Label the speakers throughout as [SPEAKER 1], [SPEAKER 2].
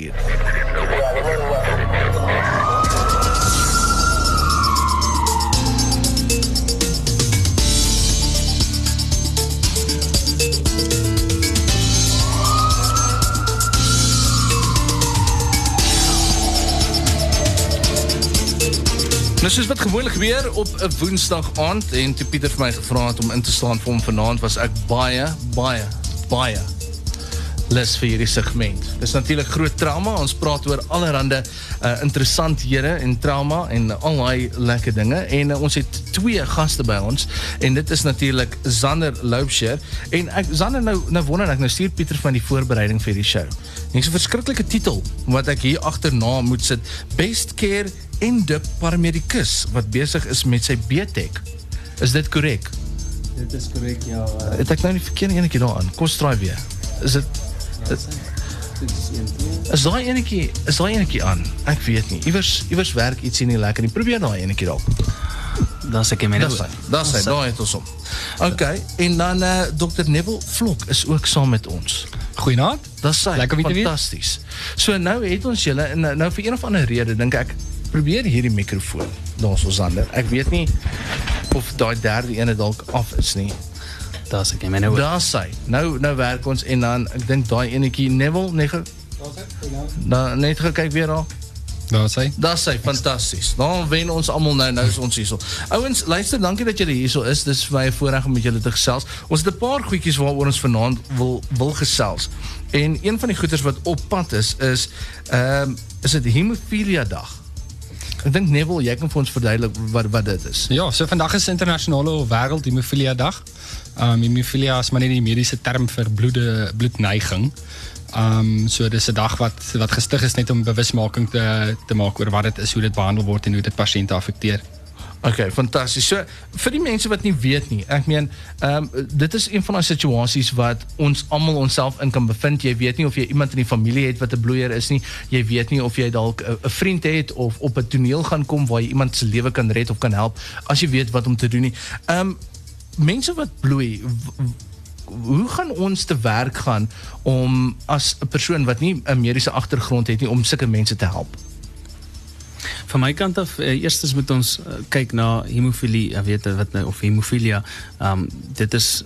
[SPEAKER 1] hier. Nou soos wat gewoonlik gebeur op 'n Woensdag aand en toe Pieter vir my gevra het om in te staan vir hom vanaand was ek baie baie baie lus vir hierdie segment. Dis natuurlik groot trauma. Ons praat oor allerlei uh, interessanthede en trauma en al daai lekker dinge en uh, ons het twee gaste by ons en dit is natuurlik Zander Loubser en ek Zander nou nou wonder ek nou stuur Pieter van die voorbereiding vir die show. Dis 'n verskriklike titel wat ek hier agterna moet sit. Best Care en de paramedicus wat besig is met sy B-Tech. Is dit korrek?
[SPEAKER 2] Dit is korrek, ja. Uh,
[SPEAKER 1] het ek nou nie verkeerde enetjie daaraan? Kom straai weer. Is dit
[SPEAKER 2] dit is een
[SPEAKER 1] daai enetjie, is daai enetjie aan? Ek weet nie. Iewers iewers werk ietsie nie lekker nie. Probeer daai enetjie dalk.
[SPEAKER 2] Dan sê ek my
[SPEAKER 1] hy. Dis hy. Daai het ons hom. Okay, en dan eh uh, Dr Neville Vlok is ook saam met ons.
[SPEAKER 3] Goeienaand.
[SPEAKER 1] Dis hy.
[SPEAKER 3] Lekker om te weet.
[SPEAKER 1] Fantasties. So nou het ons julle en nou, nou vir een of ander rede dink ek probeer hierdie mikrofoon daar's ons ander. Ek weet nie of daai derde ene dalk af is nie.
[SPEAKER 2] Daar ek my nou.
[SPEAKER 1] Nou nou werk ons en dan ek dink daai enetjie Neville nee. Dan net gekyk weer daar.
[SPEAKER 3] Daar sê.
[SPEAKER 1] Dis hy, fantasties. Dan wen ons almal nou, nou is ons hierso. Ouens, luister, dankie dat julle hierso is. Dis vir my 'n voorreg om met julle te gesels. Ons het 'n paar goedjies waaroor ons vanaand wil wil gesels. En een van die goeders wat op pad is is ehm um, is dit hemofilia dag. Ek dink Neville, jy kan vir ons verduidelik wat wat dit is.
[SPEAKER 3] Ja, so vandag is internasionale wêreld hemofilia dag. Um hemofilia is maar net die mediese term vir bloede bloedneiging. Um so dis 'n dag wat wat gestig is net om bewusmaking te te maak oor wat dit is, hoe dit behandel word en hoe dit pasiënte affekteer.
[SPEAKER 1] Okay, fantasties. So vir die mense wat nie weet nie, ek meen, ehm um, dit is een van daai situasies wat ons almal onsself in kan bevind. Jy weet nie of jy iemand in die familie het wat 'n bloeier is nie. Jy weet nie of jy dalk 'n vriend het of op 'n toneel gaan kom waar jy iemand se lewe kan red of kan help as jy weet wat om te doen nie. Ehm um, mense wat bloei hoe gaan ons te werk gaan om as 'n persoon wat nie 'n mediese agtergrond het nie om sulke mense te help?
[SPEAKER 2] Van my kant af, uh, eerstens moet ons uh, kyk na hemofilie, uh, weet wat nou of hemofilia. Um dit is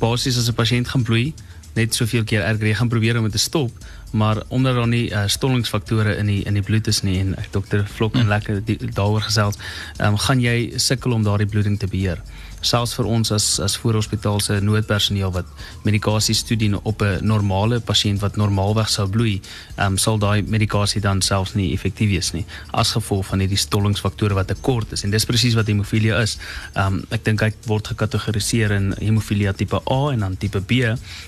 [SPEAKER 2] basies as 'n pasiënt gaan bloei, net soveel keer erger jy gaan probeer om dit te stop, maar onder dan die uh, stollingsfaktore in die in die bloed is nie en uh, dokter Vlok en mm. lekker daaroor gesels, um, gaan jy sukkel om daardie bloeding te beheer selfs vir ons as as voorhospitaal se noodpersoneel wat medikasies toedien op 'n normale pasiënt wat normaalweg sou bloei, ehm um, sal daai medikasie dan selfs nie effektief wees nie as gevolg van hierdie stollingsfaktore wat tekort is en dis presies wat hemofilia is. Ehm um, ek dink hy word gekategoriseer in hemofilia tipe A en dan tipe B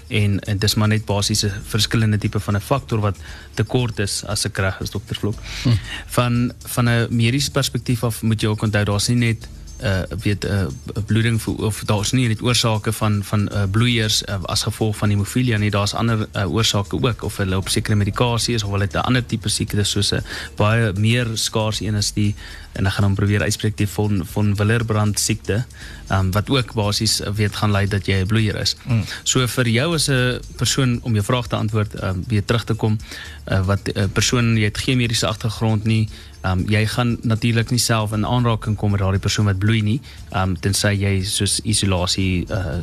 [SPEAKER 2] en, en dis maar net basiese verskillende tipe van 'n faktor wat tekort is as ek reg is dokter Vlok. Hm. Van van 'n mediese perspektief af moet jy ook onthou daar's nie net uh weet 'n uh, bloeding of daar's nie net oorsake van van uh, bloeiers uh, as gevolg van hemofilia nie daar's ander uh, oorsake ook of hulle op sekere medikasie is of hulle het 'n ander tipe siekte soos 'n baie meer skaars een is die en ek gaan hom probeer uitspreek die von von Willebrand siekte um, wat ook basies weet gaan lei dat jy 'n bloeier is. Mm. So vir jou as 'n persoon om jou vraag te antwoord um, weer terug te kom uh, wat 'n uh, persoon jy het geen mediese agtergrond nie um, jy gaan natuurlik nie self in aanraking kom met daardie persoon wat bloei nie. Ehm um, tensy jy soos isolasie uh,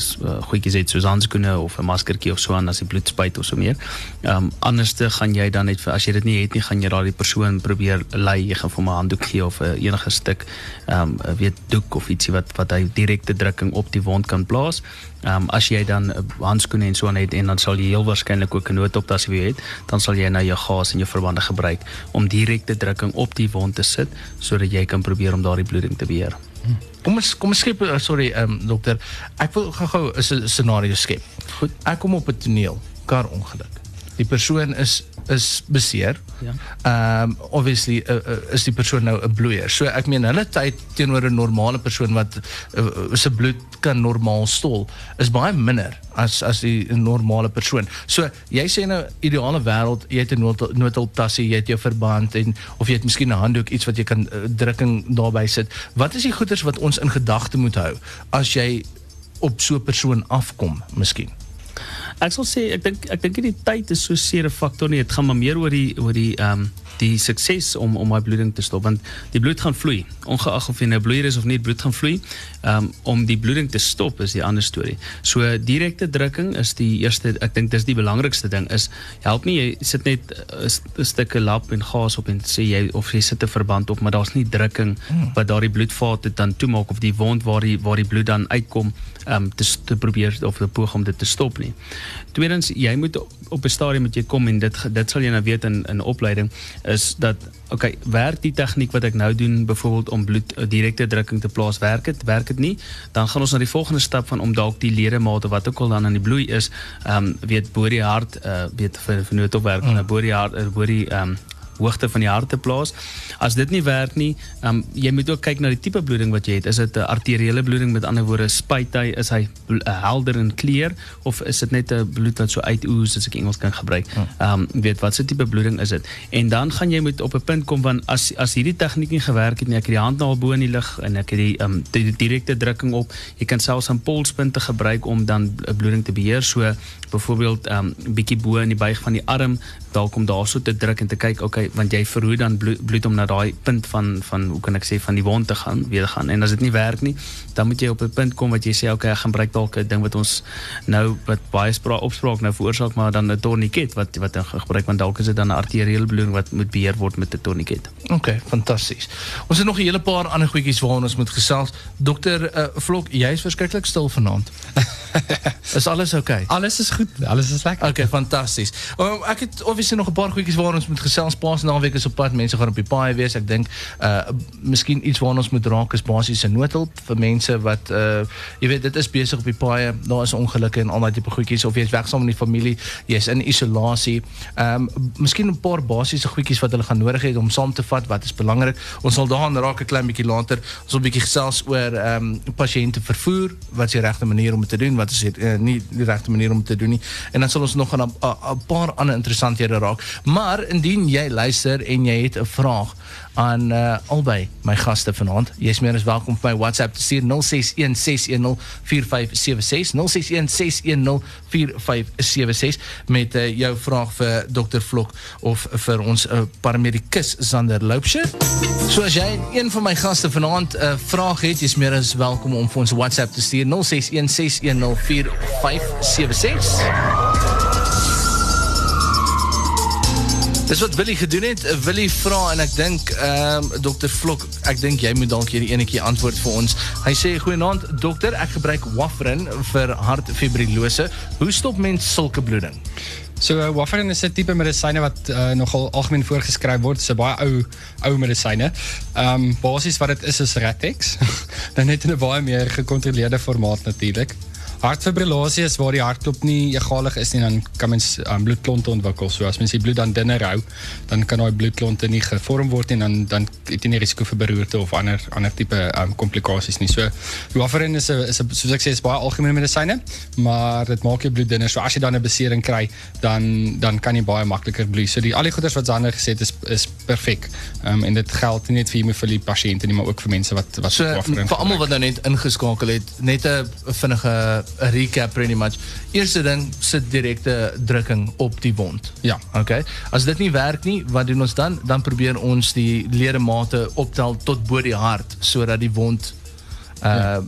[SPEAKER 2] goedjies het soos handskoene of 'n maskertjie of so aan as die bloed spuit of so meer. Ehm um, anderste gaan jy dan net vir as jy dit nie het nie, gaan jy daardie persoon probeer lei, jy gaan vir 'n handdoek gee of 'n enige stuk ehm um, weet doek of ietsie wat wat hy direkte drukking op die wond kan plaas. Ehm um, as jy dan handskoene en so aan het en dan sal jy heel waarskynlik ook 'n noodoptasie hê, dan sal jy nou jou gas en jou verbande gebruik om direkte drukking op die wond te sit sodat jy kan probeer om daardie bloeding te beheer.
[SPEAKER 1] Kom ons kom ons skep uh, sorry ehm um, dokter, ek wil gou-gou 'n scenario skep. Goed, ek kom op 'n toneel, kar ongeluk. Die persoon is is beseer. Ja. Ehm um, obviously uh, uh, is die persoon nou 'n bloeier. So ek meen hulle tyd teenoor 'n normale persoon wat uh, se bloed kan normaal stol is baie minder as as die normale persoon. So jy sê nou ideale wêreld, jy het 'n noodhulptassie, jy het jou verband en of jy het miskien 'n handdoek iets wat jy kan uh, drukking daarbey sit. Wat is die goeders wat ons in gedagte moet hou as jy op so 'n persoon afkom miskien?
[SPEAKER 2] Ek sal sê ek dink ek dink die tyd is so seer 'n faktor nie. Dit gaan maar meer oor die oor die ehm um, die sukses om om my bloeding te stop want die bloed gaan vloei ongeag of jy nou bloeier is of nie bloed gaan vloei. Um, om die bloeding te stop is die ander storie. So direkte drukking is die eerste ek dink dis die belangrikste ding is help nie jy sit net 'n stukke lap en gas op en sê jy of jy sit 'n verband op maar daar's nie drukking hmm. wat daardie bloedvate dan toemaak of die wond waar die waar die bloed dan uitkom um, te, te probeer of te poog om dit te stop nie. Tweedens jy moet op 'n stadium moet jy kom en dit dit sal jy nou weet in in opleiding is dat okay, werk die tegniek wat ek nou doen byvoorbeeld om bloed uh, direkte drukking te plaas werk dit werk dit nie dan gaan ons na die volgende stap van om dalk die ledemate wat ook al dan in die bloei is ehm um, weet bo die hart uh, weet vir vir noodopwerk mm. bo die hart bo die ehm um, hoogte van die hart te plaas. As dit nie werk nie, um, jy moet ook kyk na die tipe bloeding wat jy het. Is dit 'n arteriële bloeding met ander woorde spuit hy is hy uh, helder en kleur of is dit net 'n bloed wat so uitoes as ek Engels kan gebruik. Ehm um, weet wat se tipe bloeding is dit? En dan gaan jy moet op 'n punt kom van as as hierdie tegniek nie gewerk het nie, ek het die hand nou bo in die lug en ek het die ehm um, die, die direkte drukking op. Jy kan selfs 'n polspunte gebruik om dan 'n bloeding te beheer. So byvoorbeeld 'n um, bietjie bo in die buig van die arm dalk om daarso te druk en te kyk okay want jy verhoed dan bloed, bloed om na daai punt van van hoe kan ek sê van die wond te gaan weer gaan en as dit nie werk nie dan moet jy op 'n punt kom wat jy sê okay ek gaan gebruik dalk 'n ding wat ons nou wat baie spraak opspraak nou veroorsaak maar dan 'n tourniquet wat wat dan gebruik want dalk is dit dan 'n arteriële bloeding wat moet beheer word met 'n tourniquet.
[SPEAKER 1] Okay, fantasties. Ons het nog 'n hele paar ander goedjies waarna ons moet gesels. Dokter uh, Vlok, jy is verskriklik stil vanaand. is alles okay?
[SPEAKER 3] Alles is goed. Alles is lekker.
[SPEAKER 1] Okay, fantasties. Um, ek het obviously nog 'n paar goedjies waarna ons moet gesels. Paas naweek is op pad. Mense gaan op die paai wees. Ek dink uh miskien iets waarna ons moet raak is basiese noodhulp vir mense wat uh jy weet dit is besig op die paai. Daar is ongelukke en al daai tipe goedjies of jy is weg saam met die familie, jy is in isolasie. Um miskien 'n paar basiese goedjies wat hulle gaan nodig om saam te vat wat is belangrik. Ons sal daaraan raak 'n klein bietjie later. Ons wil 'n bietjie gesels oor um pasiënte vervoer, wat is die regte manier om dit te doen, wat is dit uh, nie die regte manier om te doen nie. En dan sal ons nog 'n 'n paar ander interessanthede raak. Maar indien jy luister en jy het 'n vraag aan uh, albei my gaste vanaand. Jy is meer as welkom op my WhatsApp te stuur 0616104576 0616104576 met uh, jou vraag vir Dr. Vlok of vir ons uh, paramedikus Sander Loupshe. So as jy een van my gaste vanaand 'n uh, vraag het, jy's meer as welkom om vir ons WhatsApp te stuur 0616104576. Dis wat Willie gedoen het. Willie vra en ek dink ehm um, dokter Vlok, ek dink jy moet dalk hierdie enetjie antwoord vir ons. Hy sê goeienaand dokter, ek gebruik warfarin vir hartfibrilose. Hoe stop mens sulke bloeding?
[SPEAKER 3] So uh, is 'n tipe medisyne wat uh, nogal algemeen voorgeskryf word. Dis 'n baie ou ou medisyne. Ehm um, basies wat dit is is Ratex. Dan net in 'n baie meer gekontroleerde formaat natuurlik. Hartfibrillasie is waar die hartklop nie egalig is nie, dan kan mens um, bloedklonte ontwikkel. So as mens die bloed dan dunner hou, dan kan daai bloedklonte nie gevorm word nie en dan dan het jy nie risiko vir beroerte of ander ander tipe um, komplikasies nie. So warfarin is 'n is 'n soos ek sê is baie algemene medisyne, maar dit maak jou bloed dunner. So as jy dan 'n besering kry, dan dan kan jy baie makliker bloei. So die al die goeders wat Zander gesê het is is perfek. Um, en dit geld nie net vir hemofilie pasiënte nie, maar ook vir mense wat wat
[SPEAKER 1] so. Vir almal wat nou net ingeskakel het, net 'n vinnige recap pretty much. Eerste ding sit direkte drukking op die wond.
[SPEAKER 3] Ja.
[SPEAKER 1] Okay. As dit nie werk nie, wat doen ons dan? Dan probeer ons die ledemate optel tot bo die hart sodat die wond uh ja.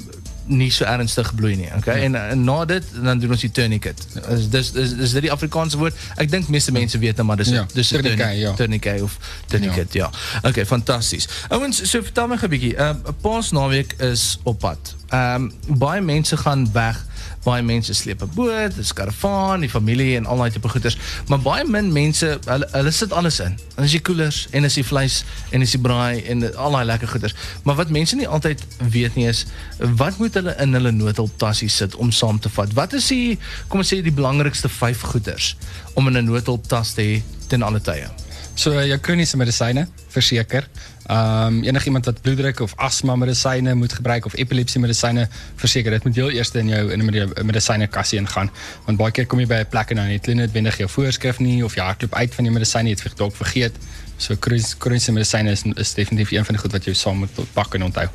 [SPEAKER 1] nie so ernstig bloei nie. Okay. Ja. En, en na dit dan doen ons die tourniquet. Is dis is, is dit die Afrikaanse woord? Ek dink meeste mense weet nou maar dis ja. dis
[SPEAKER 3] tourniquet, ja.
[SPEAKER 1] tourniquet of tourniquet, ja. ja. Okay, fantasties. Ouens, so vertel my 'n bietjie. uh, Paas naweek is op pad. Ehm um, baie mense gaan weg baie mense sleep 'n boot, 'n karavaan, die familie en al daai tipe goeders, maar baie min mense hulle hulle sit alles in. En as jy koelers en as jy vleis en as jy braai en al daai lekker goeders. Maar wat mense nie altyd weet nie is wat moet hulle in hulle noodhulptassie sit om saam te vat? Wat is die kom ons sê die belangrikste 5 goeders om in 'n noodhulptas te hê ten alle tye?
[SPEAKER 3] So jou kroniese medisyne, verseker. Ehm um, enigiemand wat bloeddruk of asma medisyne moet gebruik of epilepsie medisyne, verseker dit moet heel eers in jou in 'n medisyne kassie ingaan. Want baie keer kom jy by 'n plek en dan het hulle net binne jou voorskrif nie of jy hardloop uit van die medisyne, jy het dalk vergeet. So kroniese medisyne is, is definitief een van die goed wat jy saam moet pak en onthou.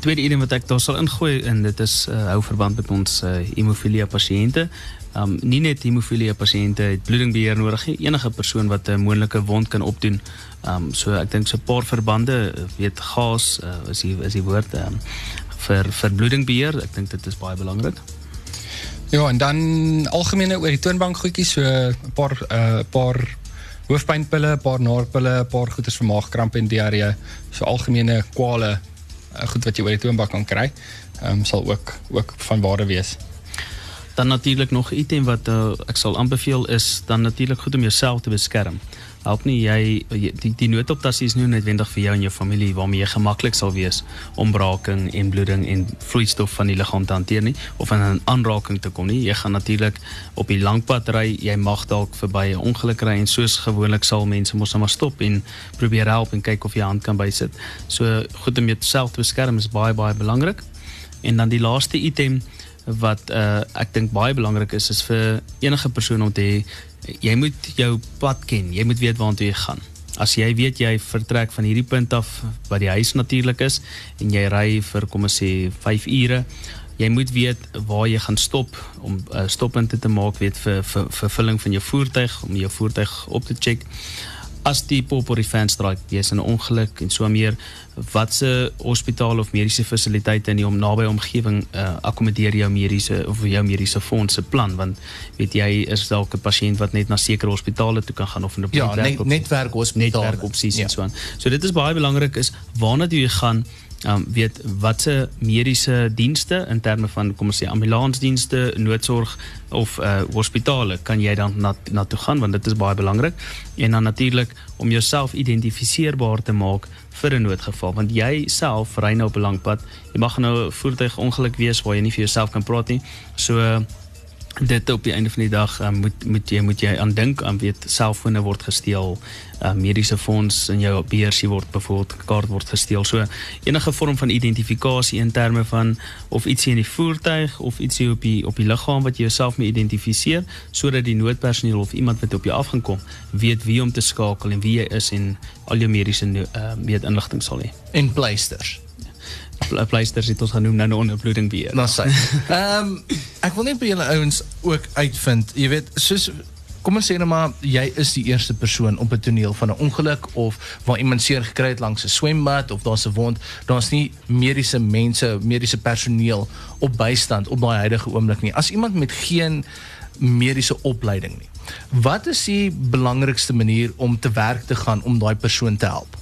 [SPEAKER 2] tweede item wat ek daar sal ingooi en dit is uh, hou verband met ons uh, hemofilia pasiënte. Um nie net hemofilia pasiënte het bloedingbeheer nodig nie, enige persoon wat 'n moontlike wond kan opdoen. Um so ek dink so 'n paar verbande, weet gas uh, is die is die woord um, vir vir bloedingbeheer. Ek dink dit is baie belangrik.
[SPEAKER 3] Ja, en dan algemene oor die toonbank goedjies, so 'n paar 'n uh, paar hoofpynpille, 'n paar naarpille, 'n paar goeders vir maagkramp en diarree, so algemene kwale uh, goed wat jy oor die toonbank kan kry, um, sal ook ook van waarde wees.
[SPEAKER 2] Dan natuurlik nog item wat uh, ek sal aanbeveel is dan natuurlik goed om jouself te beskerm. Help nie jy die die noodoptasie is nie noodwendig vir jou en jou familie waarmee jy gemaklik sal wees om braaking en bloeding en vloeistof van die liggaam te hanteer nie of in 'n aanraking te kom nie. Jy gaan natuurlik op die lang pad ry jy mag dalk verby 'n ongeluk ry en soos gewoonlik sal mense mos net maar stop en probeer help en kyk of jy hand kan bysit. So goed om jouself te beskerm is baie baie belangrik. En dan die laaste item wat uh, ek dink baie belangrik is is vir enige persoon om te hê jy moet jou pad ken. Jy moet weet waartoe jy gaan. As jy weet jy vertrek van hierdie punt af wat die huis natuurlik is en jy ry vir kom ons sê 5 ure, jy moet weet waar jy gaan stop om uh, stoppunte te maak, weet vir vir vervulling van jou voertuig om jou voertuig op te check as die pop of die fan strike jy's in 'n ongeluk en so meer. Watse hospitaal of mediese fasiliteite in die om naby omgewing uh, akkommodeer jou mediese of jou mediese fondse plan? Want weet jy is dalk 'n pasiënt wat net na sekere hospitale toe kan gaan of in 'n
[SPEAKER 1] ja, netwerk net, netwerk hospitaal
[SPEAKER 2] netwerk opsies ja. en so aan. So dit is baie belangrik is waarna jy gaan um, weet watse mediese dienste in terme van kom ons sê ambulansdienste, noodsorg of uh hospitale kan jy dan na na toe gaan want dit is baie belangrik. En dan natuurlik om jouself identifiseerbaar te maak vir 'n noodgeval. Want jy self ry nou op 'n lang pad. Jy mag nou voertuig ongeluk wees waar jy nie vir jouself kan praat nie. So dit op die einde van die dag um, moet moet jy moet jy aan dink aan weet selfone word gesteel uh, mediese fonds in jou BRC word byvoorbeeld kaart word gesteel. So enige vorm van identifikasie in terme van of ietsie in die voertuig of ietsie op die op die liggaam wat jy jouself mee identifiseer sodat die noodpersoneel of iemand wat op jou af gaan kom weet wie om te skakel en wie jy is en al jou mediese uh, weet inligting sal hê.
[SPEAKER 1] En pleisters
[SPEAKER 2] pleisters het ons genoem nou nou onderbloeding weer.
[SPEAKER 1] Nou sê. Ehm um, ek wil net by julle ouens ook uitvind. Jy weet, soos kom ons sê nou maar jy is die eerste persoon op 'n toneel van 'n ongeluk of waar iemand seer gekry het langs 'n swembad of daar's 'n wond, daar's nie mediese mense, mediese personeel op bystand op daai huidige oomblik nie. As iemand met geen mediese opleiding nie. Wat is die belangrikste manier om te werk te gaan om daai persoon te help?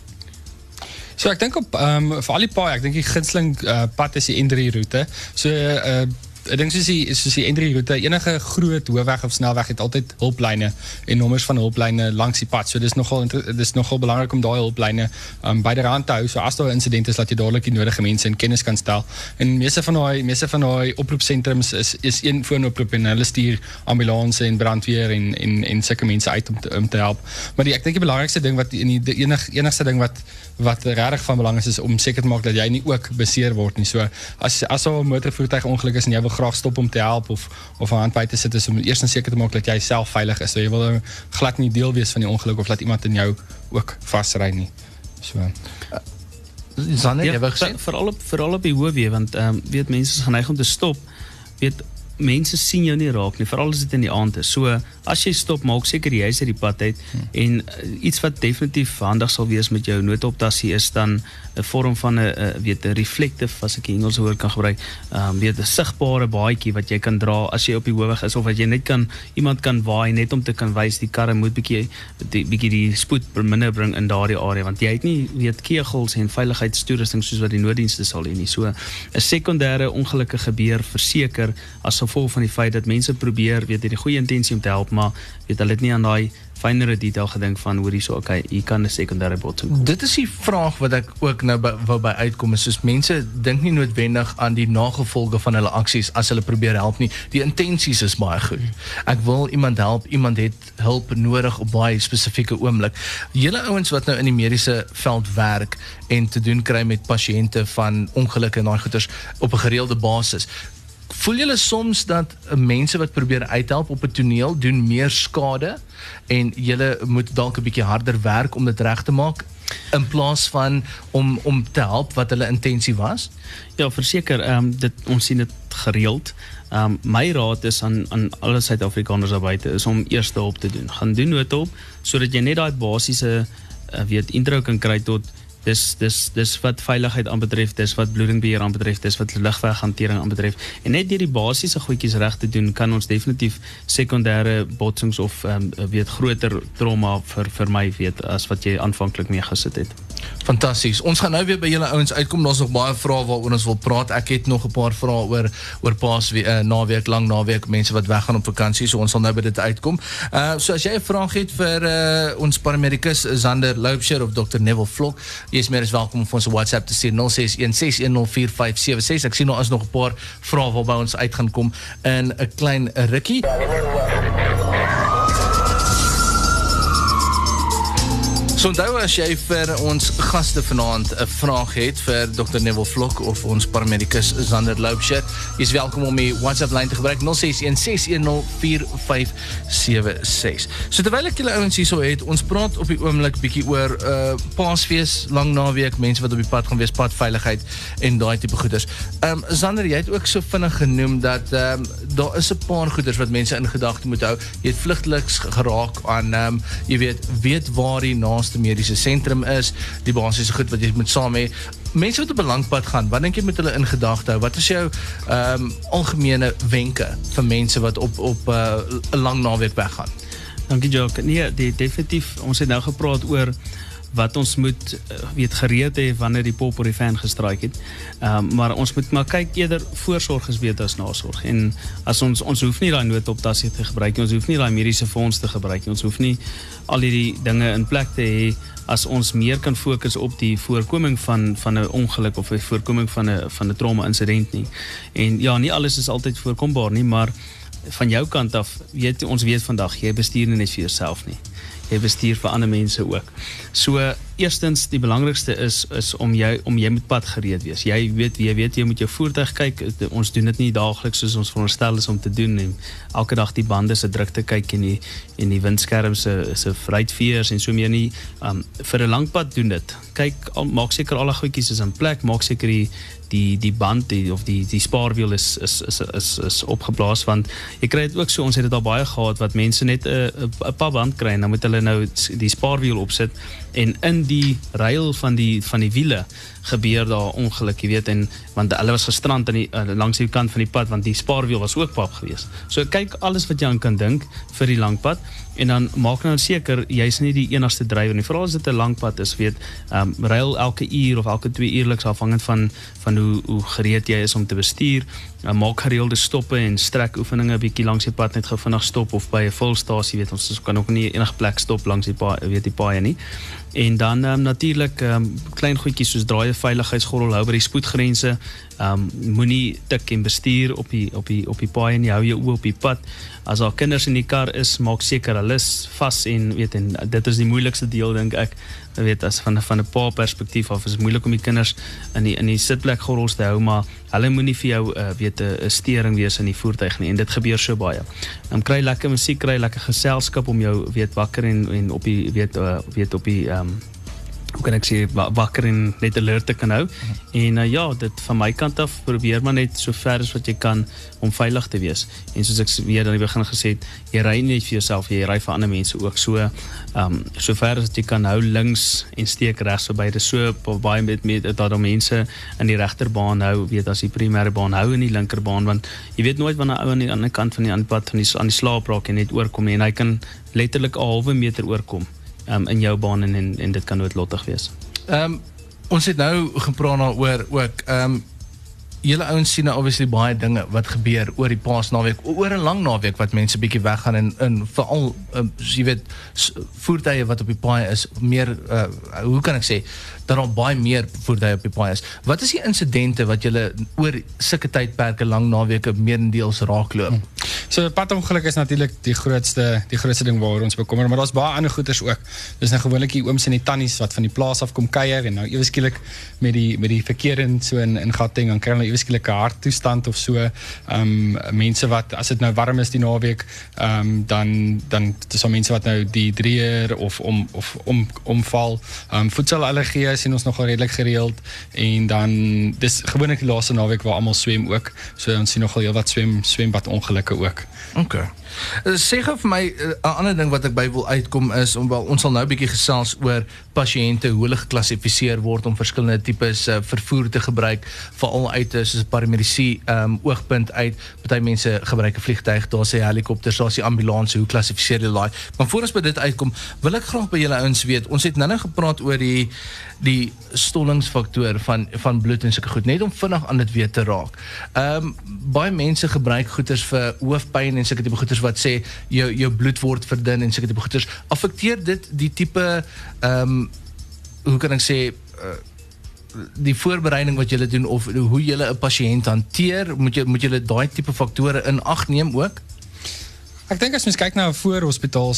[SPEAKER 3] So ek dink op ehm um, vir al die paai, ek dink die gunsteling uh, pad is die N3 roete. So uh ek dink soos die soos die N3 roete enige groot hoofweg of snelweg het altyd hulplyne en nommers van hulplyne langs die pad. So dis nogal dis nogal belangrik om daai hulplyne um, by die te hou. So as daar 'n is, laat jy dadelik die nodige mense in kennis kan stel. En meeste van daai meeste van daai oproepsentrums is is een foonoproep en hulle stuur ambulanse en brandweer en en en sulke mense uit om te, om help. Maar die, ek dink die belangrikste ding wat in die, die enig enigste ding wat wat regtig van belang is is om seker te maak dat jy nie ook beseer word nie. So as as 'n motorvoertuig ongeluk is en jy wil graag stop om te help of of 'n hand by te sit is om eers seker te maak dat jy self veilig is. So jy wil glad nie deel wees van die ongeluk of laat iemand in jou ook vasry nie. So
[SPEAKER 1] Sanne, ja, jy wou gesê
[SPEAKER 2] veral op veral op die hoofweg want ehm um, weet mense is geneig om te stop. Weet mense sien jou nie raak nie, veral as dit in die aand is. So as jy stop, maak seker jy is uit die pad uit hmm. en uh, iets wat definitief handig sal wees met jou noodoptassie is dan 'n vorm van 'n weet 'n reflective as ek Engels woord kan gebruik, ehm um, weet 'n sigbare baadjie wat jy kan dra as jy op die hoofweg is of wat jy net kan iemand kan waai net om te kan wys die karre moet bietjie bietjie die spoed minder bring in daardie area want jy het nie weet kegels en veiligheidstoerusting soos wat die nooddienste sal hê nie. So 'n sekondêre ongelukkige gebeur verseker as gevolg van die feit dat mense probeer weet jy die goeie intensie om te help maar weet hulle het nie aan daai fynere detail gedink van hoe hierso okay, hier kan 'n sekondêre botsing kom.
[SPEAKER 1] Dit is die vraag wat ek ook nou by, wou by uitkom is soos mense dink nie noodwendig aan die nagevolge van hulle aksies as hulle probeer help nie. Die intensies is baie goed. Ek wil iemand help, iemand het hulp nodig op baie spesifieke oomblik. Julle ouens wat nou in die mediese veld werk en te doen kry met pasiënte van ongelukke en daai goeters op 'n gereelde basis. Voel julle soms dat mense wat probeer uithelp op 'n toneel doen meer skade en julle moet dalk 'n bietjie harder werk om dit reg te maak in plaas van om om te help wat hulle intensie was?
[SPEAKER 2] Ja, verseker, ehm um, dit ons sien dit gereeld. Ehm um, my raad is aan aan alle Suid-Afrikaners daar buite is om eers hulp te doen. Gaan doen noodhulp sodat jy net daai basiese uh, weet intro kan kry tot dis dis dis wat veiligheid aanbetref, dis wat bloedingbeheer aanbetref, dis wat lugweghantering aanbetref. En net deur die basiese goedjies reg te doen, kan ons definitief sekondêre botsings of ehm um, weet groter trauma vir vir my weet as wat jy aanvanklik mee gesit het.
[SPEAKER 1] Fantasties. Ons gaan nou weer by julle ouens uitkom. Daar's nog baie vrae waaroor ons wil praat. Ek het nog 'n paar vrae oor oor Paas uh, naweek lank naweek mense wat weggaan op vakansie. So ons sal nou by dit uitkom. Uh so as jy 'n vraag het vir uh ons paramedikus Zander Loubser of Dr Neville Vlok, jy is meer as welkom om ons WhatsApp te stuur 0616104576. Ek sien nou nog 'n paar vrae waarby ons uit gaan kom in 'n klein rukkie. So onthou as jy vir ons gaste vanaand 'n vraag het vir Dr Neville Vlok of ons paramedikus Zander Loubser, jy's welkom om die WhatsApp lyn te gebruik 0616104576. So terwyl ek julle ouens hierso het, ons praat op die oomblik bietjie oor uh Paasfees, lang naweek, mense wat op die pad gaan wees, padveiligheid en daai tipe goeders. Ehm um, Zander, jy het ook so vinnig genoem dat ehm um, daar is 'n paar goeders wat mense in gedagte moet hou. Jy het vlugteliks geraak aan ehm um, jy weet weet waar die naaste naaste mediese sentrum is, die basiese goed wat jy moet saam hê. Mense wat op 'n langpad gaan, wat dink jy moet hulle in gedagte hou? Wat is jou ehm um, algemene wenke vir mense wat op op uh, 'n uh, lang naweek weggaan?
[SPEAKER 2] Dankie Jock. Nee, die, definitief. Ons het nou gepraat oor wat ons moet uh, weet gereed hê wanneer die pop oor die fan gestraik het. Ehm um, maar ons moet maar kyk eerder voorsorg is beter as nasorg. En as ons ons hoef nie daai noodoptasie te gebruik nie. Ons hoef nie daai mediese fonds te gebruik nie. Ons hoef nie al hierdie dinge in plek te hê as ons meer kan fokus op die voorkoming van van 'n ongeluk of 'n voorkoming van 'n van 'n trauma insident nie. En ja, nie alles is altyd voorkombaar nie, maar van jou kant af, weet ons weet vandag jy bestuur nie net vir jouself nie jy bestuur vir ander mense ook. So eerstens die belangrikste is is om jy om jy moet pad gereed wees. Jy weet jy weet jy moet jou voertuig kyk. Ons doen dit nie daagliks soos ons veronderstel is om te doen en elke dag die bande se drukte kyk en die en die windskerm se se fruitveers en so meer nie. Um vir 'n lang pad doen dit. Kyk maak seker al die goedjies is in plek, maak seker die die die band die, of die die spaarwiel is is is is is opgeblaas want jy kry dit ook so ons het dit al baie gehad wat mense net 'n 'n paar band kry en dan moet hulle nou die spaarwiel opsit en in die ruil van die van die wiele gebeur daar ongeluk, jy weet, en want hulle was gestrand aan die uh, langs die kant van die pad want die spaarwiel was ook pap geweest. So kyk alles wat jy aan kan dink vir die lang pad en dan maak nou seker jy's nie die enigste drywer nie. Veral as dit 'n lang pad is, weet, ehm um, ruil elke uur of elke 2 uurliks afhangend van van hoe hoe gereed jy is om te bestuur. Uh, maak gereelde stoppe en strek oefeninge 'n bietjie langs die pad net gou vinnig stop of by 'n volstasie, weet ons, ons kan ook nie enige plek stop langs die pad, weet die paaie nie. En dan um, natuurlik um, klein goedjies soos draai veiligheidsgordel hou by die spoedgrense. Um, moenie tik en bestuur op die op die op die paai nie. Hou jou oë op die pad. As daar kinders in die kar is, maak seker hulle is vas en weet en dit is die moeilikste deel dink ek. Jy weet as van van 'n pa perspektief af is dit moeilik om die kinders in die in die sitplek gordels te hou, maar hulle moenie vir jou uh, weet 'n stering wees in die voertuig nie en dit gebeur so baie. Um, kry lekker musiek, kry lekker geselskap om jou weet wakker en en op die weet uh, weet op die ehm um, hoe kan ek sê wakker en net alert te kan hou. En uh, ja, dit van my kant af probeer maar net so ver as wat jy kan om veilig te wees. En soos ek weer aan die begin gesê het, jy ry nie vir jouself, jy ry vir ander mense ook. So um, so ver as jy kan hou links en steek regs. Dit is so baie met met dat daar mense in die regterbaan hou, weet as die primêre baan hou in die linkerbaan want jy weet nooit wanneer 'n ou aan die ander kant van die ander pad van die aan die slaap raak en net oorkom nie en hy kan letterlik 'n halwe meter oorkom um, in jou baan en, en en dit kan noodlottig wees.
[SPEAKER 1] Ehm um, ons het nou gepraat daaroor ook ehm um, julle ouens sien nou obviously baie dinge wat gebeur oor die Paasnaweek, oor 'n lang naweek wat mense bietjie weggaan en in veral um, jy weet voertuie wat op die paai is, meer uh, hoe kan ek sê dat daar baie meer voertuie op die paai is. Wat is die insidente wat julle oor sulke tydperke lang naweke meerendeels raakloop? Hmm.
[SPEAKER 3] So padongeluk is natuurlik die grootste die grootste ding waaroor ons bekommer, maar daar's baie ander goeters ook. Dis nou gewoonlik die ooms en die tannies wat van die plaas af kom kuier en nou ewe skielik met die met die verkeer in so in in Gauteng dan kry hulle 'n harttoestand of so. Ehm um, mense wat as dit nou warm is die naweek, ehm um, dan dan dis al mense wat nou die drieër of om of om omval. Ehm um, voedselallergieë sien ons nogal redelik gereeld en dan dis gewoonlik die laaste naweek waar almal swem ook. So ons sien nogal heelwat swem swembad ongelukke ook.
[SPEAKER 1] Okay. Eh, sê gou vir my eh, 'n uh, ander ding wat ek by wil uitkom is om wel ons sal nou 'n bietjie gesels oor pasiënte hoe hulle geklassifiseer word om verskillende tipes uh, vervoer te gebruik veral uit soos 'n paramedisie um, oogpunt uit party mense gebruik 'n vliegtuig daar's 'n helikopter daar's 'n ambulans hoe klassifiseer jy daai maar voor ons by dit uitkom wil ek graag by julle ouens weet ons het nou-nou gepraat oor die die stollingsfaktor van van bloed en sulke goed net om vinnig aan dit weer te raak. Ehm um, baie mense gebruik goeters vir hoofpyn en sulke tipe goeters wat sê jou jou bloed word verdun en sulke tipe goeters. Affekteer dit die tipe ehm hoe kan ek sê uh, die voorbereiding wat julle doen of hoe julle 'n pasiënt hanteer, moet jy moet julle daai tipe faktore in ag neem ook?
[SPEAKER 3] Ek dink as mens kyk na 'n voorhospitaal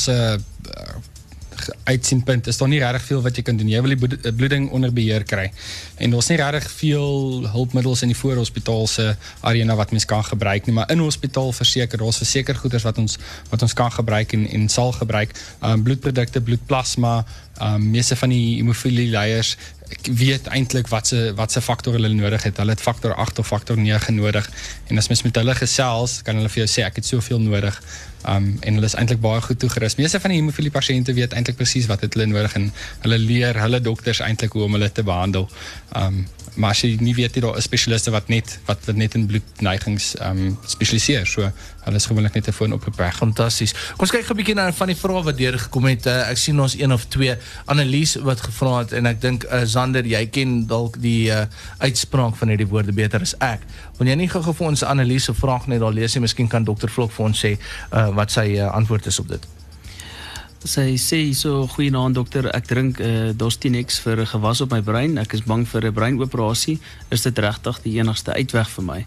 [SPEAKER 3] uitsienpunt is daar nie regtig veel wat jy kan doen. Jy wil die eh, bloeding onder beheer kry. En daar's nie regtig veel hulpmiddels in die voorhospitaal se arena wat mens kan gebruik nie, maar in hospitaal verseker, daar's verseker goeders wat ons wat ons kan gebruik en en sal gebruik. Um bloedprodukte, bloedplasma, um meeste van die hemofilie leiers ek weet eintlik wat se wat se faktor hulle nodig het. Hulle het faktor 8 of faktor 9 nodig. En as mens met hulle gesels, kan hulle vir jou sê ek het soveel nodig. Um en hulle is eintlik baie goed toegerus. Meeste van die hemofilie pasiënte weet eintlik presies wat het hulle nodig en hulle leer hulle dokters eintlik hoe om hulle te behandel. Um maar as jy nie weet jy daar is spesialiste wat net wat, net in bloedneigings um spesialiseer. So hulle is gewoonlik net 'n foon opgeper.
[SPEAKER 1] Fantasties. Kom ons kyk gou 'n bietjie na van die vrae wat deur gekom het. Uh, ek sien ons een of twee Annelies wat gevra het en ek dink uh, Zander, jy ken dalk die uh, uitspraak van hierdie woorde beter as ek. Wanneer jy nie gou-gou vir ons Annelies se vraag net daar lees nie, miskien kan dokter Vlok vir ons sê uh, wat sy uh, antwoord is op dit.
[SPEAKER 2] Sy sê so goeienaand dokter, ek drink uh, Dostinex vir 'n gewas op my brein. Ek is bang vir 'n breinoperasie. Is dit regtig die enigste uitweg vir my?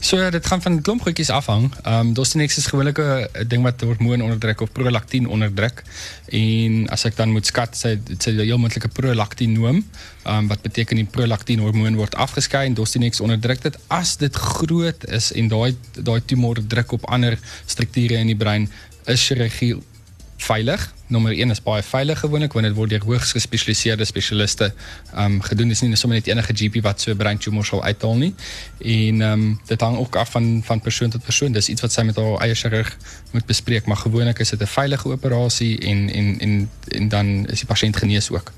[SPEAKER 3] So dit gaan van klomp goedjies afhang. Ehm um, Dostinex is gewoonlik 'n ding wat hormoon onderdruk of prolaktin onderdruk. En as ek dan moet skat, sê dit sê heel moontlik 'n prolaktinoom, ehm um, wat beteken die prolaktin hormoon word afgeskei en Dostinex onderdruk dit as dit groot is en daai daai tumor druk op ander strukture in die brein is chirurgie veilig. Nommer 1 is baie veilig gewoonlik want dit word deur hoogs gespesialiseerde spesialiste ehm um, gedoen. Dit is nie sommer net enige GP wat so 'n brein tumor sal uithaal nie. En ehm um, dit hang ook af van van persoon tot persoon. Dis iets wat sy met haar eie chirurg moet bespreek, maar gewoonlik is dit 'n veilige operasie en en en en dan is die pasiënt genees ook.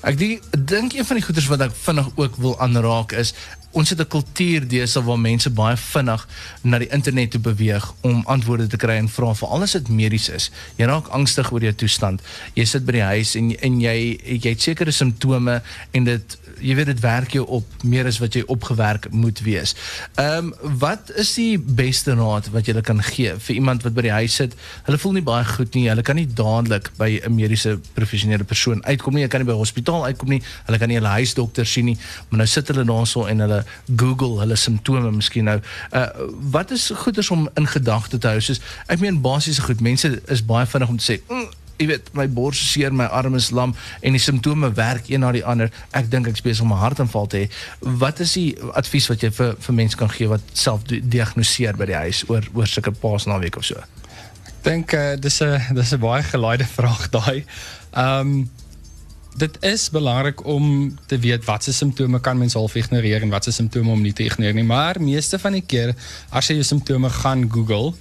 [SPEAKER 1] Ek dink een van die goeders wat ek vinnig ook wil aanraak is ons het 'n kultuur deesdae waar mense baie vinnig na die internet toe beweeg om antwoorde te kry en vra vir alles wat medies is. Jy raak angstig oor jou toestand. Jy sit by die huis en en jy jy het sekere simptome en dit jy weet dit werk jou op meer as wat jy opgewerk moet wees. Ehm um, wat is die beste raad wat jy kan gee vir iemand wat by die huis sit? Hulle voel nie baie goed nie. Hulle kan nie dadelik by 'n mediese professionele persoon uitkom nie. Hulle kan nie by hospitaal uitkom nie. Hulle kan nie hulle huisdokter sien nie. Maar nou sit hulle daarso en hulle Google hulle simptome miskien nou. Uh wat is goeders om in gedagte te hou? Soos ek meen basiese goed. Mense is baie vinnig om te sê, mm, jy weet my bors seer, my arm is lam en die simptome werk een na die ander. Ek dink ek spesiaal om 'n hartaanval te hê. Wat is die advies wat jy vir vir mense kan gee wat self diagnoseer by die huis oor oor sulke paasnaweek of so?
[SPEAKER 3] Ek dink uh, dis 'n dis 'n baie gelaaide vraag daai. Ehm um, dit is belangrik om te weet wat se simptome kan mens half ignoreer en wat se simptome om nie te ignoreer nie, maar meeste van die keer as jy jou simptome gaan Google,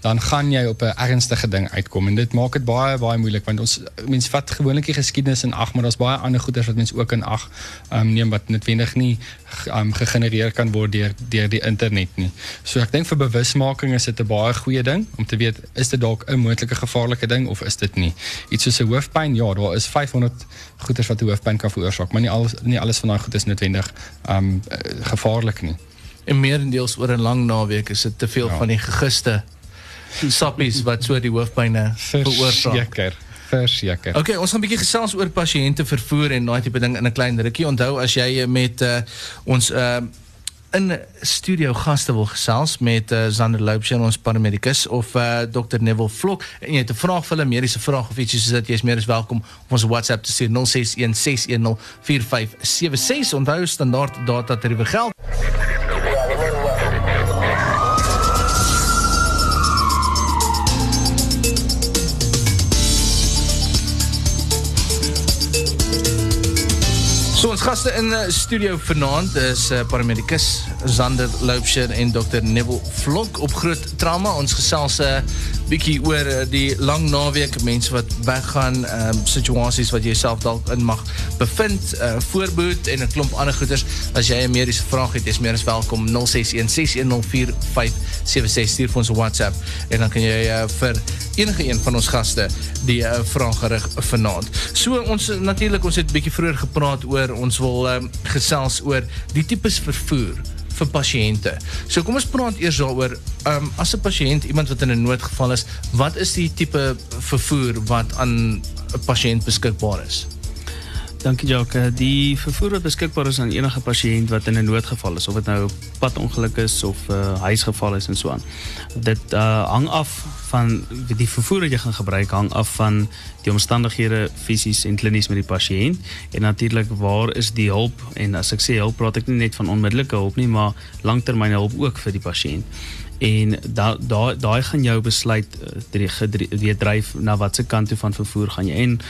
[SPEAKER 3] dan gaan jy op 'n ernstige ding uitkom en dit maak dit baie baie moeilik want ons mense vat gewoonlik die geskiedenis in ag maar daar's baie ander goeders wat mense ook in ag um, neem wat netwendig nie um, gegenereer kan word deur deur die internet nie. So ek dink vir bewusmaking is dit 'n baie goeie ding om te weet is dit dalk 'n moontlike gevaarlike ding of is dit nie. Iets soos 'n hoofpyn, ja, daar is 500 goeders wat hoofpyn kan veroorsaak, maar nie alles nie alles van daai goed is netwendig um gevaarlik nie.
[SPEAKER 1] En meerendeels oor 'n lang naweek is dit te veel ja. van die gegiste sappies wat so die hoofpyne veroorsaak.
[SPEAKER 3] Verseker. Verseker.
[SPEAKER 1] Okay, ons gaan 'n bietjie gesels oor pasiënte vervoer en daai tipe ding in 'n klein rukkie. Onthou as jy met uh, ons uh in studio gaste wil gesels met uh, Zander Loupshen ons paramedikus of uh, Dr Neville Vlok. En jy het 'n vraag vir hulle mediese vraag of ietsie soos dit jy is meer as welkom op ons WhatsApp te stuur 0616104576 onthou standaard data tariewe geld gaste in die studio vanaand is uh, paramedikus Zander Loupsher en Dr Neville Vlok op groot trauma. Ons gesels 'n uh, eh, bietjie oor uh, die lang naweek, mense wat weggaan, um, situasies wat jy self dalk in mag bevind, uh, voorboed en 'n klomp ander goeders. As jy 'n mediese vraag het, is meer as welkom 0616104576 stuur vir ons WhatsApp en dan kan jy uh, vir enige een van ons gaste die uh, vraag gerig vanaand. So ons natuurlik ons het 'n bietjie vroeër gepraat oor oor wil um, gesels oor die tipes vervoer vir pasiënte. So kom ons praat eers daaroor. Ehm um, as 'n pasiënt iemand wat in 'n noodgeval is, wat is die tipe vervoer wat aan 'n pasiënt beskikbaar is?
[SPEAKER 2] Dankie Jacques. Die vervoer wat beskikbaar is aan enige pasiënt wat in 'n noodgeval is of dit nou padongeluk is of 'n uh, huisgeval is en so aan. Dit uh, hang af van die vervoer wat jy gaan gebruik hang af van die omstandighede fisies en klinies met die pasiënt en natuurlik waar is die hulp en as ek sê hulp praat ek nie net van onmiddellike hulp nie maar langtermyn hulp ook vir die pasiënt en daai daai daai gaan jou besluit uh, weer dryf na watter kant toe van vervoer gaan jy en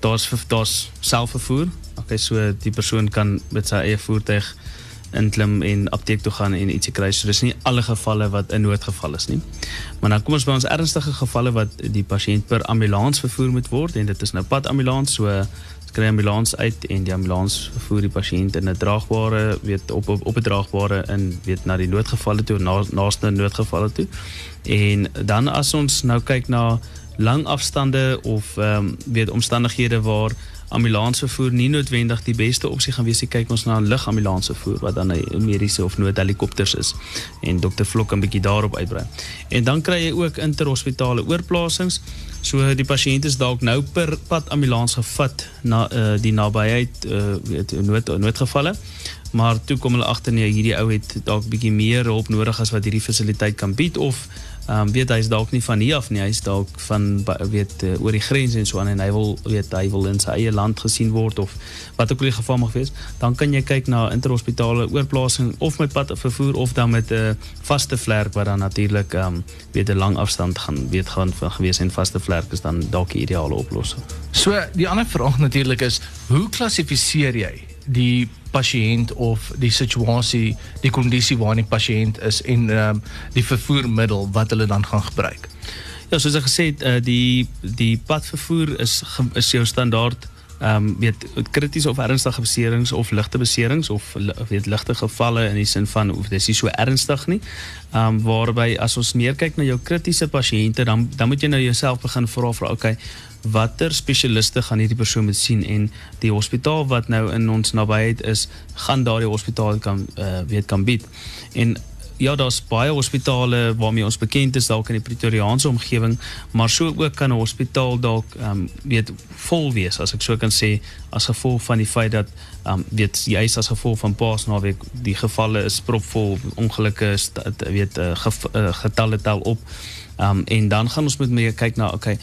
[SPEAKER 2] daar's daar's selfvervoer. Okay, so die persoon kan met sy eie voertuig inklim en apteek toe gaan en ietsie kry. So dis nie alle gevalle wat 'n noodgeval is nie. Maar dan kom ons by ons ernstige gevalle wat die pasiënt per ambulans vervoer moet word en dit is nou padambulans. So kry ambulans uit en die ambulans vervoer die pasiënt in 'n draagbare, weet op op, 'n draagbare in weet na die noodgevalle toe, na naaste noodgevalle toe. En dan as ons nou kyk na lang afstande of ehm um, weet omstandighede waar ambulansvervoer nie noodwendig die beste opsie gaan wees. Kyk ons na 'n lugambulansvervoer wat dan 'n mediese of noodhelikopters is en dokter Vlok 'n bietjie daarop uitbrei. En dan kry jy ook interhospitale oorplasings. So die pasiënt is dalk nou per pad ambulans gevat na uh, die nabyheid uh, weet nood noodgevalle. Maar toe kom hulle agter nee hierdie ou het dalk bietjie meer hulp nodig as wat hierdie fasiliteit kan bied of Ehm um, weet hy is dalk nie van hier af nie, hy is dalk van weet uh, oor die grens en so aan en hy wil weet hy wil in sy eie land gesien word of wat ook al die geval mag wees, dan kan jy kyk na interhospitale oorplasing of met pad vervoer of dan met 'n uh, vaste vlerk wat dan natuurlik ehm um, weet 'n lang afstand gaan weet gaan van gewees en vaste vlerk is dan dalk die ideale oplossing.
[SPEAKER 1] So die ander vraag natuurlik is hoe klassifiseer jy die pasiënt of die situasie, die kondisie waarin die pasiënt is en um, die vervoermiddel wat hulle dan gaan gebruik.
[SPEAKER 2] Ja, gesê het, uh, die die padvervoer is is jou standaard ehm um, weet of ernstige beserings of ligte beserings of weet ligte gevalle in die sin van of dis nie so ernstig nie. Ehm um, waarby as ons meer kyk na jou kritiese pasiënte dan dan moet jy nou jouself begin vra vir okay, watter spesialiste gaan hierdie persoon moet sien en die hospitaal wat nou in ons nabyheid is, gaan daardie hospitaal kan uh, weet kan bied. En ja, daar's baie hospitale waarmee ons bekend is dalk in die Pretoriaanse omgewing, maar so ook kan 'n hospitaal dalk ehm um, weet vol wees as ek so kan sê as gevolg van die feit dat ehm um, weet jy is as gevolg van Paasnaweek die gevalle is propvol, ongelukke weet uh, getalle tel op. Ehm um, en dan gaan ons moet meer kyk na okay,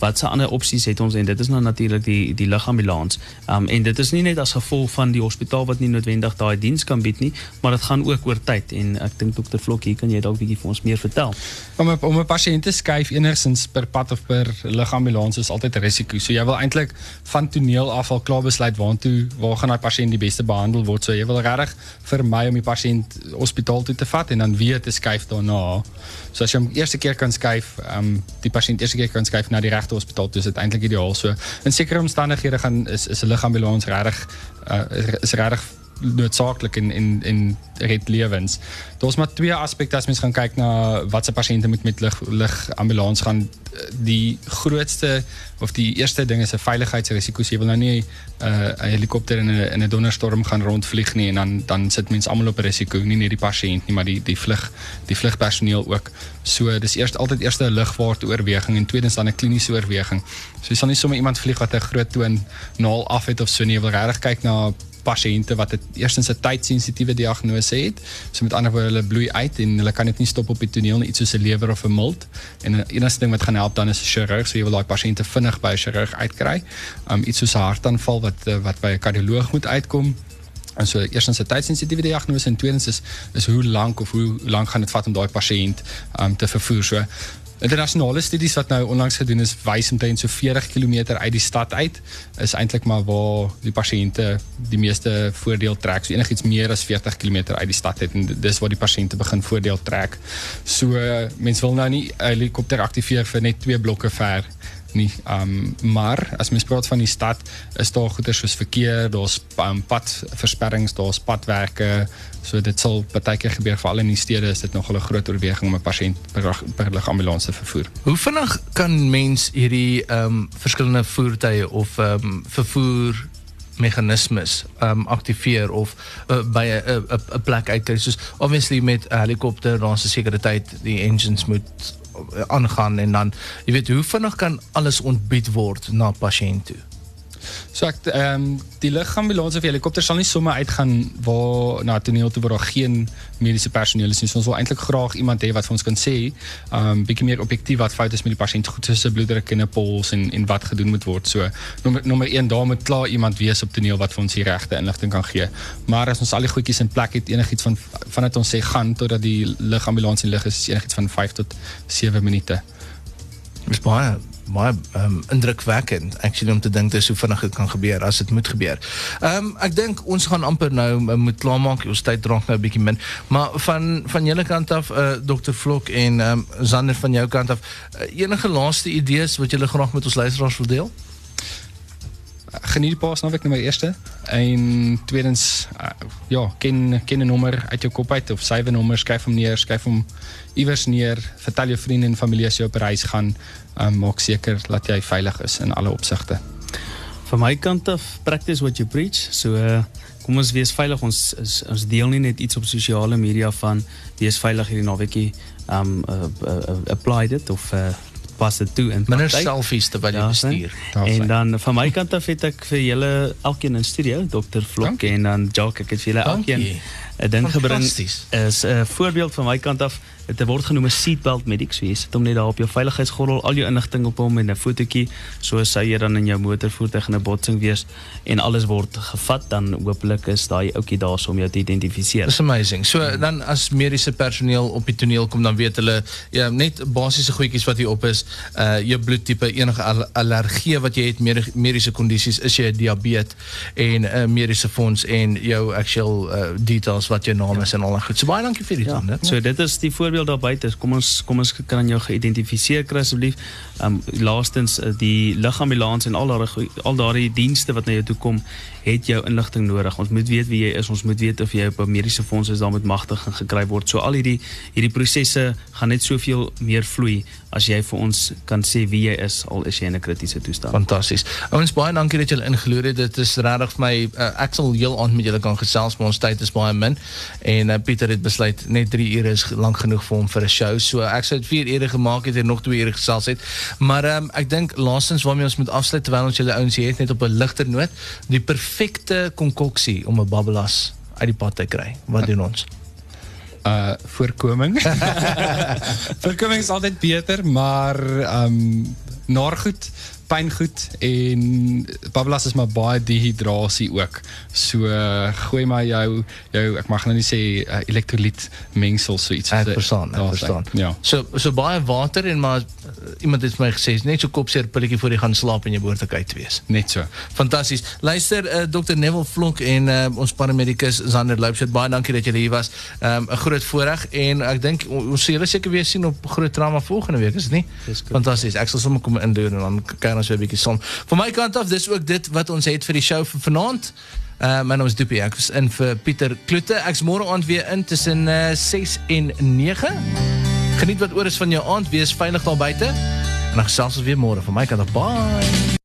[SPEAKER 2] wat se ander opsies het ons en dit is nou natuurlik die die lugambulans. Um en dit is nie net as gevolg van die hospitaal wat nie noodwendig daai diens kan bied nie, maar dit gaan ook oor tyd en ek dink dokter Vlok hier kan jy dalk bietjie vir ons meer vertel.
[SPEAKER 3] Om om 'n pasiënt te skuif enigsins per pad of per lugambulans is altyd risiko. So jy wil eintlik van toneel af al klaar besluit waartoe waar gaan daai pasiënt die beste behandel word. So jy wil regtig vermy om die pasiënt hospitaal toe te vat en dan weer te skuif daarna. So as jy hom eerste keer kan skuif, um die pasiënt eerste keer kan skuif na die regte hospitaal, dis dit eintlik ideaal. So in sekere omstandighede gaan is is 'n ligambulans regtig uh, is regtig noodsaaklik in in in red lewens. Daar's maar twee aspekte as mens gaan kyk na wat se pasiënte moet met lig lig ambulans gaan. Die grootste of die eerste ding is 'n veiligheidsrisiko. Jy wil nou nie uh, 'n uh, helikopter in 'n in 'n donderstorm gaan rondvlieg nie en dan dan sit mense almal op 'n risiko, nie net die pasiënt nie, maar die die vlug die vlugpersoneel ook. So dis eers altyd eers 'n lugvaart oorweging en tweedens dan 'n kliniese oorweging. So jy sal nie sommer iemand vlieg wat 'n groot toon naal af het of so nie. Jy wil regtig kyk na pasiënte wat het eerstens 'n tydsensitiewe diagnose het. So met ander woorde hulle bloei uit en hulle kan dit nie stop op die toneel nie, iets soos 'n lewer of 'n milt. En 'n enigste ding wat gaan help dan is 'n chirurg, so jy wil daai pasiënte vinnig by 'n chirurg uitkry. Um iets soos 'n hartaanval wat uh, wat by 'n kardioloog moet uitkom. En so eerstens 'n tydsensitiewe diagnose en tweedens is is hoe lank of hoe, hoe lank gaan dit vat om daai pasiënt um te vervoer. So internasionale studies wat nou onlangs gedoen is wys omtrent so 40 km uit die stad uit is eintlik maar waar die pasiënte die meeste voordeel trek. So enigiets meer as 40 km uit die stad het en dis waar die pasiënte begin voordeel trek. So mense wil nou nie helikopter aktiveer vir net twee blokke ver nie. Um maar as mens praat van die stad, is daar goeie soos verkeer, daar's um, padversperrings, daar's padwerke. So dit sal baie keer gebeur veral in die stede is dit nogal 'n groot oorweging om 'n pasiënt per, per ligambulans te vervoer.
[SPEAKER 1] Hoe vinnig kan mens hierdie um verskillende voertuie of um vervoer meganismes um aktiveer of uh, by 'n 'n plek uitkry soos obviously met 'n helikopter daar's 'n sekere tyd die engines moet aangaan en dan jy weet hoe vinnig kan alles ontbied word na pasiënt toe.
[SPEAKER 3] So ek ehm um, die lugambulans of helikopter sal nie sommer uitgaan waar na toneel toe waar daar geen mediese personeel is nie. So ons wil eintlik graag iemand hê wat vir ons kan sê, ehm um, bietjie meer objektief wat fout is met die pasiënt, goed soos 'n bloeddruk en pols en en wat gedoen moet word. So nommer nommer 1 daar moet klaar iemand wees op toneel wat vir ons die regte inligting kan gee. Maar as ons al die goedjies in plek het, enigiets van vanat ons sê gaan totdat die lugambulans in lug is, is enigiets van 5 tot 7 minute.
[SPEAKER 1] Dis baie baie um, indrukwekkend actually om te dink dis hoe vinnig dit kan gebeur as dit moet gebeur. Ehm um, ek dink ons gaan amper nou uh, moet klaarmaak. Ons tyd drank nou 'n bietjie min. Maar van van julle kant af uh, eh, Dr. Vlok en ehm Zander van jou kant af uh, enige laaste idees wat julle graag met ons luisteraars wil deel?
[SPEAKER 3] Geniet die paasnaweek nou my eerste en tweedens uh, ja, ken ken 'n nommer uit jou kop uit of sywe nommer skryf hom neer, skryf hom iewers neer, vertel jou vriende en familie as jy op reis gaan um, maak seker dat jy veilig is in alle opsigte.
[SPEAKER 2] Van my kant af, practice what you preach. So uh, kom ons wees veilig. Ons is, ons deel nie net iets op sosiale media van wees veilig hierdie naweekie. Um uh, uh, apply dit of uh, pas dit toe
[SPEAKER 1] in minder selfies terwyl jy ja, bestuur.
[SPEAKER 2] En dan van my kant af het ek vir julle elkeen in studio, Dr. Vlok en dan Jacques, ek het vir julle elkeen 'n ding gebring. Is 'n voorbeeld van my kant af dit word genoem 'n seatbelt medic so jy sit hom net daar op jou veiligheidsgordel al jou inligting op hom en 'n fotootjie so sou jy dan in jou motorvoertuig in 'n botsing wees en alles word gevat dan hopelik is daai ouetjie daar om jou te identifiseer.
[SPEAKER 1] It's amazing. So dan as mediese personeel op die toneel kom dan weet hulle ja net basiese goedjies wat hier op is, uh jou bloedtipe, enige allergie wat jy het, mediese kondisies, is jy diabetes en 'n uh, mediese fonds en jou actual uh, details wat jou naam ja. is en al daai goed. So baie dankie vir dit ja. dan.
[SPEAKER 2] So dit is die voorbeeld daar buite. Kom ons kom ons kan jou geïdentifiseer kry asseblief. Ehm um, laastens uh, die lugambulans en al daai al daai dienste wat na jou toe kom het jou inligting nodig. Ons moet weet wie jy is. Ons moet weet of jy op 'n mediese fonds is daar met magtig en gekry word. So al hierdie hierdie prosesse gaan net soveel meer vloei as jy vir ons kan sê wie jy is al is jy in 'n kritiese toestand.
[SPEAKER 1] Fantasties. Ouens baie dankie dat julle ingeloer het. Dit is regtig vir my uh, ek sal heel aand met julle kan gesels, maar ons tyd is baie min en uh, Pieter het besluit net 3 ure is lank genoeg vir hom vir 'n show. So ek sou dit 4 ure gemaak het en nog 2 ure gesels het. Maar um, ek dink laastens waarmee ons moet afsluit terwyl ons julle ouens hier het net op 'n ligter noot, die konkoksie om 'n babbelas uit die pad te kry. Wat doen ons?
[SPEAKER 3] Uh voorkoming. voorkoming is altyd beter, maar ehm um, naargoed pyngoed en babbelas is maar baie dehydrasie ook. So uh, gooi maar jou jou ek mag nou nie sê uh, elektrolyt mengsel so iets.
[SPEAKER 1] Ek verstaan, ek verstaan. Ja. So so baie water en maar uh, iemand het vir my gesê net so kopseer pilletjie voor jy gaan slaap en jy behoort te kyk wees.
[SPEAKER 3] Net so.
[SPEAKER 1] Fantasties. Luister uh, Dr Neville Vlonk en uh, ons paramedikus Zander Loupshed baie dankie dat julle hier was. 'n um, groot voorreg en ek dink ons sal julle seker weer sien op groot trauma volgende week, is dit nie? Fantasties. Ek sal sommer kom indoen en dan kan ons son. Van my kant af, dis ook dit wat ons het vir die show vir vanaand. Uh my naam is Dupie. Ek is in vir Pieter Kloete. Ek's môre aand weer in tussen uh, 6 en 9. Geniet wat oor is van jou aand. Wees veilig daar buite. En dan gesels ons weer môre. Van my kant af. Bye.